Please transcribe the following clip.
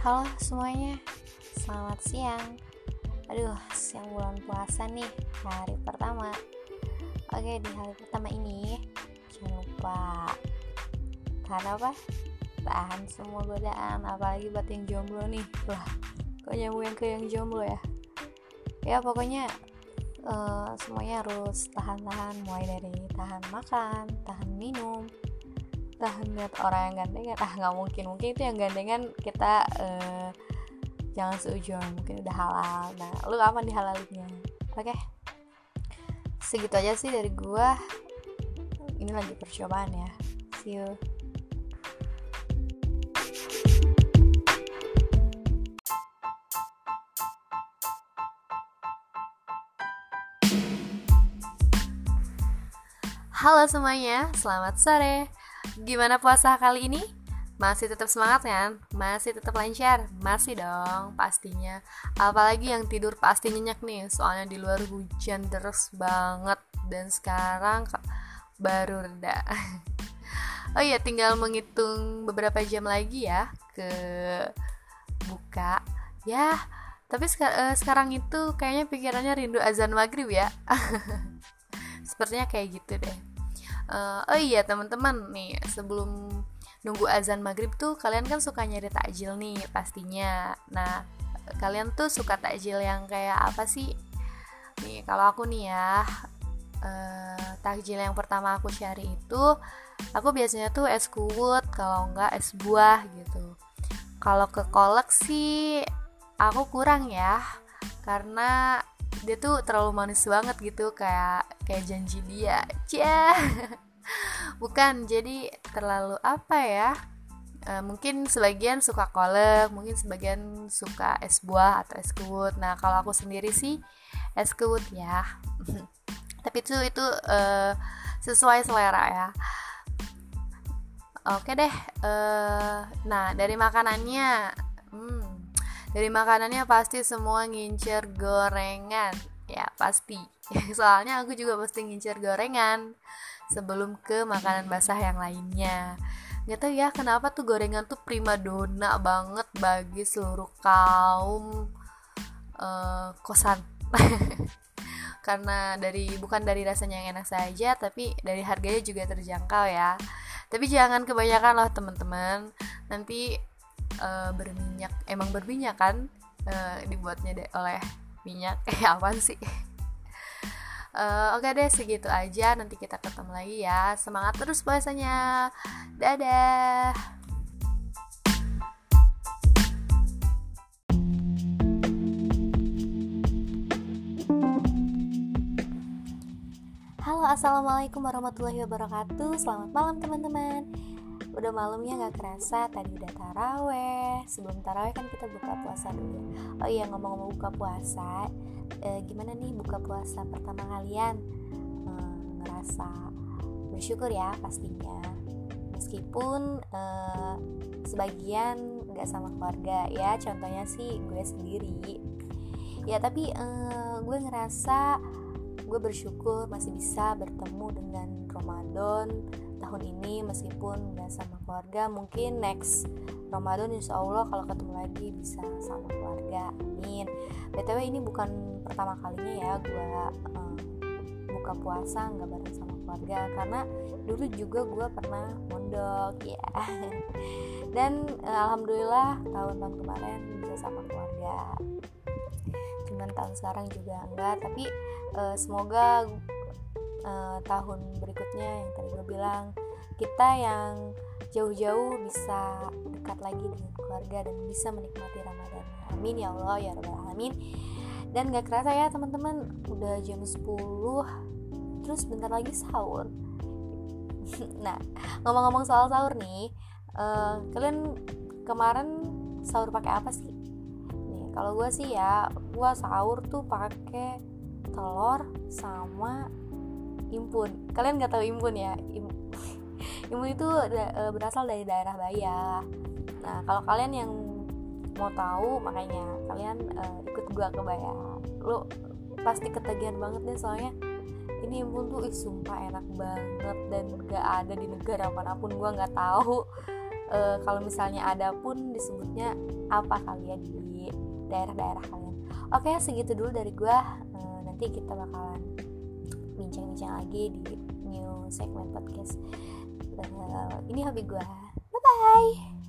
Halo semuanya, selamat siang. Aduh, siang bulan puasa nih, hari pertama. Oke, di hari pertama ini jangan lupa tahan apa? Tahan semua godaan, apalagi buat yang jomblo nih. Wah, kok nyambungin ke yang jomblo ya? Ya pokoknya uh, semuanya harus tahan-tahan, mulai dari tahan makan, tahan minum, tahan lihat orang yang gandengan ah nggak mungkin. Mungkin itu yang gandengan kita uh, jangan seujuan mungkin udah halal. Nah lu aman dihalalinnya. Oke? Okay. segitu aja sih dari gua. Ini lagi percobaan ya. See you. Halo semuanya, selamat sore. Gimana puasa kali ini? Masih tetap semangat kan? Masih tetap lancar? Masih dong, pastinya. Apalagi yang tidur pasti nyenyak nih, soalnya di luar hujan terus banget dan sekarang baru reda. oh iya, tinggal menghitung beberapa jam lagi ya ke buka. Ya, tapi eh, sekarang itu kayaknya pikirannya rindu azan maghrib ya. Sepertinya kayak gitu deh uh, oh iya teman-teman nih sebelum nunggu azan maghrib tuh kalian kan suka nyari takjil nih pastinya. Nah kalian tuh suka takjil yang kayak apa sih? Nih kalau aku nih ya uh, takjil yang pertama aku cari itu aku biasanya tuh es kuwut kalau enggak es buah gitu. Kalau ke kolak sih aku kurang ya karena dia tuh terlalu manis banget gitu kayak kayak janji dia. Cia bukan jadi terlalu apa ya e, mungkin sebagian suka kolek mungkin sebagian suka es buah atau es kewut nah kalau aku sendiri sih es kewut ya. Tapi itu itu e, sesuai selera ya. Oke deh e, nah dari makanannya dari makanannya pasti semua ngincer gorengan. Ya pasti. Soalnya aku juga pasti ngincer gorengan sebelum ke makanan basah yang lainnya. Nggak tahu ya kenapa tuh gorengan tuh prima dona banget bagi seluruh kaum uh, kosan. Karena dari bukan dari rasanya yang enak saja tapi dari harganya juga terjangkau ya. Tapi jangan kebanyakan loh teman-teman. Nanti uh, berminyak emang berminyak kan? Uh, dibuatnya de- oleh minyak. Eh apa sih? Uh, oke okay deh segitu aja. Nanti kita ketemu lagi ya. Semangat terus puasanya. Dadah. Halo assalamualaikum warahmatullahi wabarakatuh. Selamat malam teman-teman udah malamnya nggak kerasa tadi udah taraweh. Sebelum taraweh kan kita buka puasa dulu oh iya ngomong-ngomong buka puasa eh, gimana nih buka puasa pertama kalian? Eh, ngerasa bersyukur ya pastinya. Meskipun eh, sebagian nggak sama keluarga ya contohnya sih gue sendiri. Ya tapi eh, gue ngerasa gue bersyukur masih bisa bertemu dengan Ramadan tahun ini meskipun nggak sama keluarga. Mungkin next Ramadan insya Allah kalau ketemu lagi bisa sama keluarga. Amin. Btw ini bukan pertama kalinya ya gue um, buka puasa nggak bareng sama keluarga karena dulu juga gue pernah mondok ya. Dan uh, alhamdulillah tahun-tahun kemarin bisa sama keluarga cuman tahun sekarang juga enggak tapi uh, semoga uh, tahun berikutnya yang tadi gue bilang kita yang jauh-jauh bisa dekat lagi dengan keluarga dan bisa menikmati Ramadan. Amin ya Allah ya Rabbal Alamin. Dan gak kerasa ya teman-teman udah jam 10 terus bentar lagi sahur. Nah ngomong-ngomong soal sahur nih uh, kalian kemarin sahur pakai apa sih kalau gue sih ya gue sahur tuh pakai telur sama impun kalian nggak tahu impun ya? Im impun itu e, berasal dari daerah Baya. Nah kalau kalian yang mau tahu makanya kalian uh, ikut gua ke Baya. Lu pasti ketagihan banget deh soalnya ini impun tuh ih sumpah enak banget dan gak ada di negara mana pun gua nggak tahu. Uh, kalau misalnya ada pun disebutnya apa kalian di daerah-daerah kalian. Oke segitu dulu dari gue uh, nanti kita bakalan bincang-bincang lagi di new segmen podcast. Uh, ini hobi gue bye bye